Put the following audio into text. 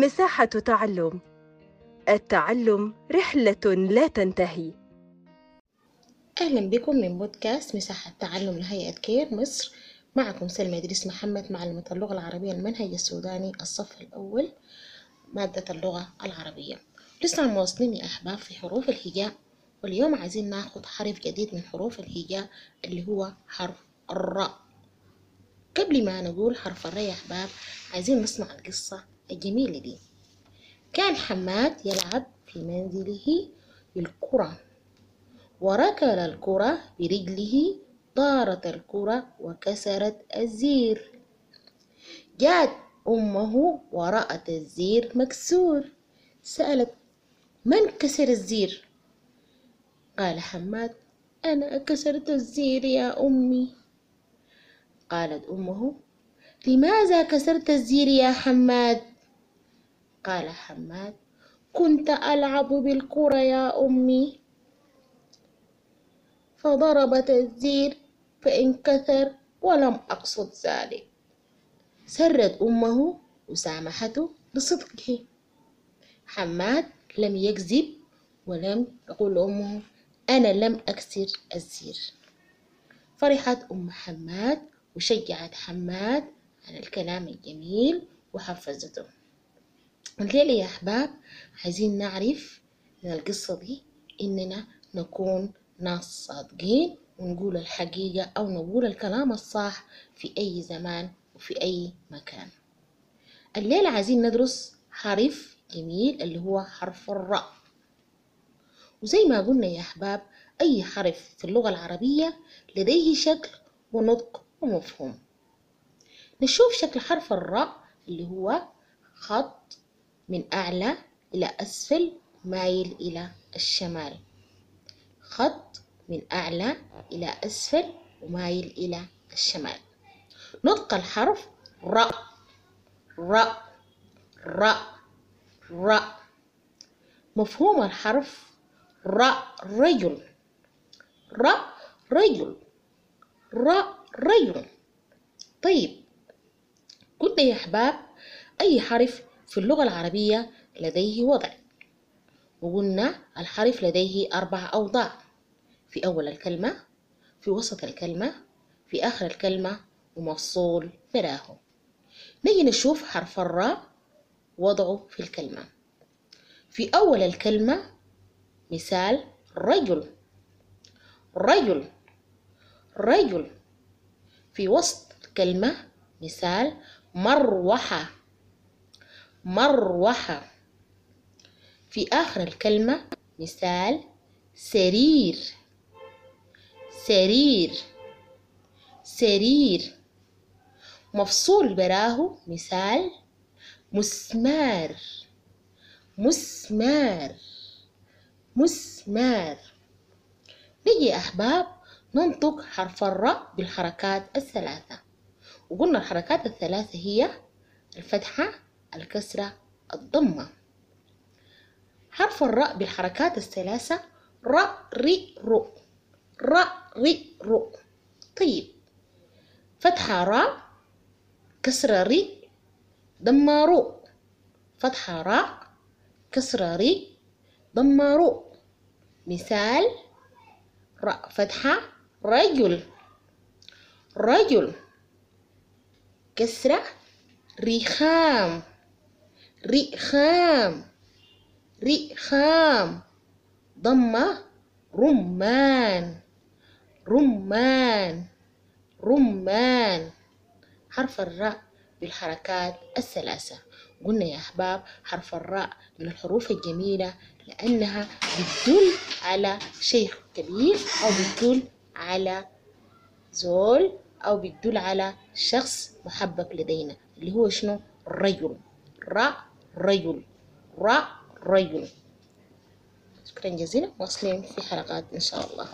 مساحة تعلم. التعلم رحلة لا تنتهي. أهلا بكم من بودكاست مساحة تعلم لهيئة كير مصر. معكم سلمى إدريس محمد معلمة اللغة العربية المنهج السوداني الصف الأول مادة اللغة العربية. لسه مواصلين يا أحباب في حروف الهجاء واليوم عايزين ناخد حرف جديد من حروف الهجاء اللي هو حرف الراء. قبل ما نقول حرف الراء يا أحباب عايزين نسمع القصة الجميلة دي. كان حماد يلعب في منزله بالكرة. وركل الكرة برجله طارت الكرة وكسرت الزير. جاءت أمه ورأت الزير مكسور. سألت من كسر الزير؟ قال حماد أنا كسرت الزير يا أمي. قالت أمه لماذا كسرت الزير يا حماد؟ قال حماد كنت ألعب بالكرة يا أمي. فضربت الزير فانكسر ولم أقصد ذلك. سرت أمه وسامحته بصدقه. حماد لم يكذب ولم يقول أمه أنا لم أكسر الزير. فرحت أم حماد وشجعت حماد على الكلام الجميل وحفزته الليلة يا أحباب عايزين نعرف من القصة دي إننا نكون ناس صادقين ونقول الحقيقة أو نقول الكلام الصح في أي زمان وفي أي مكان. الليلة عايزين ندرس حرف جميل اللي هو حرف الراء. وزي ما قلنا يا أحباب أي حرف في اللغة العربية لديه شكل ونطق ومفهوم. نشوف شكل حرف الراء اللي هو خط من أعلى إلى أسفل مايل إلى الشمال. خط من أعلى إلى أسفل ومايل إلى الشمال. نطق الحرف ر. ر. ر. ر. مفهوم الحرف ر. رجل. ر. رجل. ر. رجل. طيب قلنا يا أحباب أي حرف في اللغة العربية لديه وضع. وقلنا الحرف لديه أربع أوضاع. في أول الكلمة في وسط الكلمة في آخر الكلمة ومفصول براه نيجي نشوف حرف الراء وضعه في الكلمة. في أول الكلمة مثال رجل. رجل. رجل. في وسط الكلمة مثال مروحة. مروحة. في آخر الكلمة مثال سرير. سرير. سرير. مفصول براه مثال مسمار. مسمار. مسمار. نيجي يا أحباب ننطق حرف الراء بالحركات الثلاثة. وقلنا الحركات الثلاثة هي الفتحة الكسرة الضمة. حرف الراء بالحركات الثلاثة ر ري رو. ر ري رو. طيب. فتحة راء كسرة ري ضمة رو. فتحة راء كسرة ري ضمة رو. مثال راء فتحة رجل. رجل. كسرة رخام رخام رخام ضمة رمان. رمان. رمان. حرف الراء بالحركات الثلاثة. قلنا يا أحباب حرف الراء من الحروف الجميلة لأنها بتدل على شيء كبير أو بتدل على زول أو بتدل على شخص محبب لدينا اللي هو شنو؟ رجل رأ رجل. رأ رجل. شكرا جزيلا. واصلين في حلقات إن شاء الله.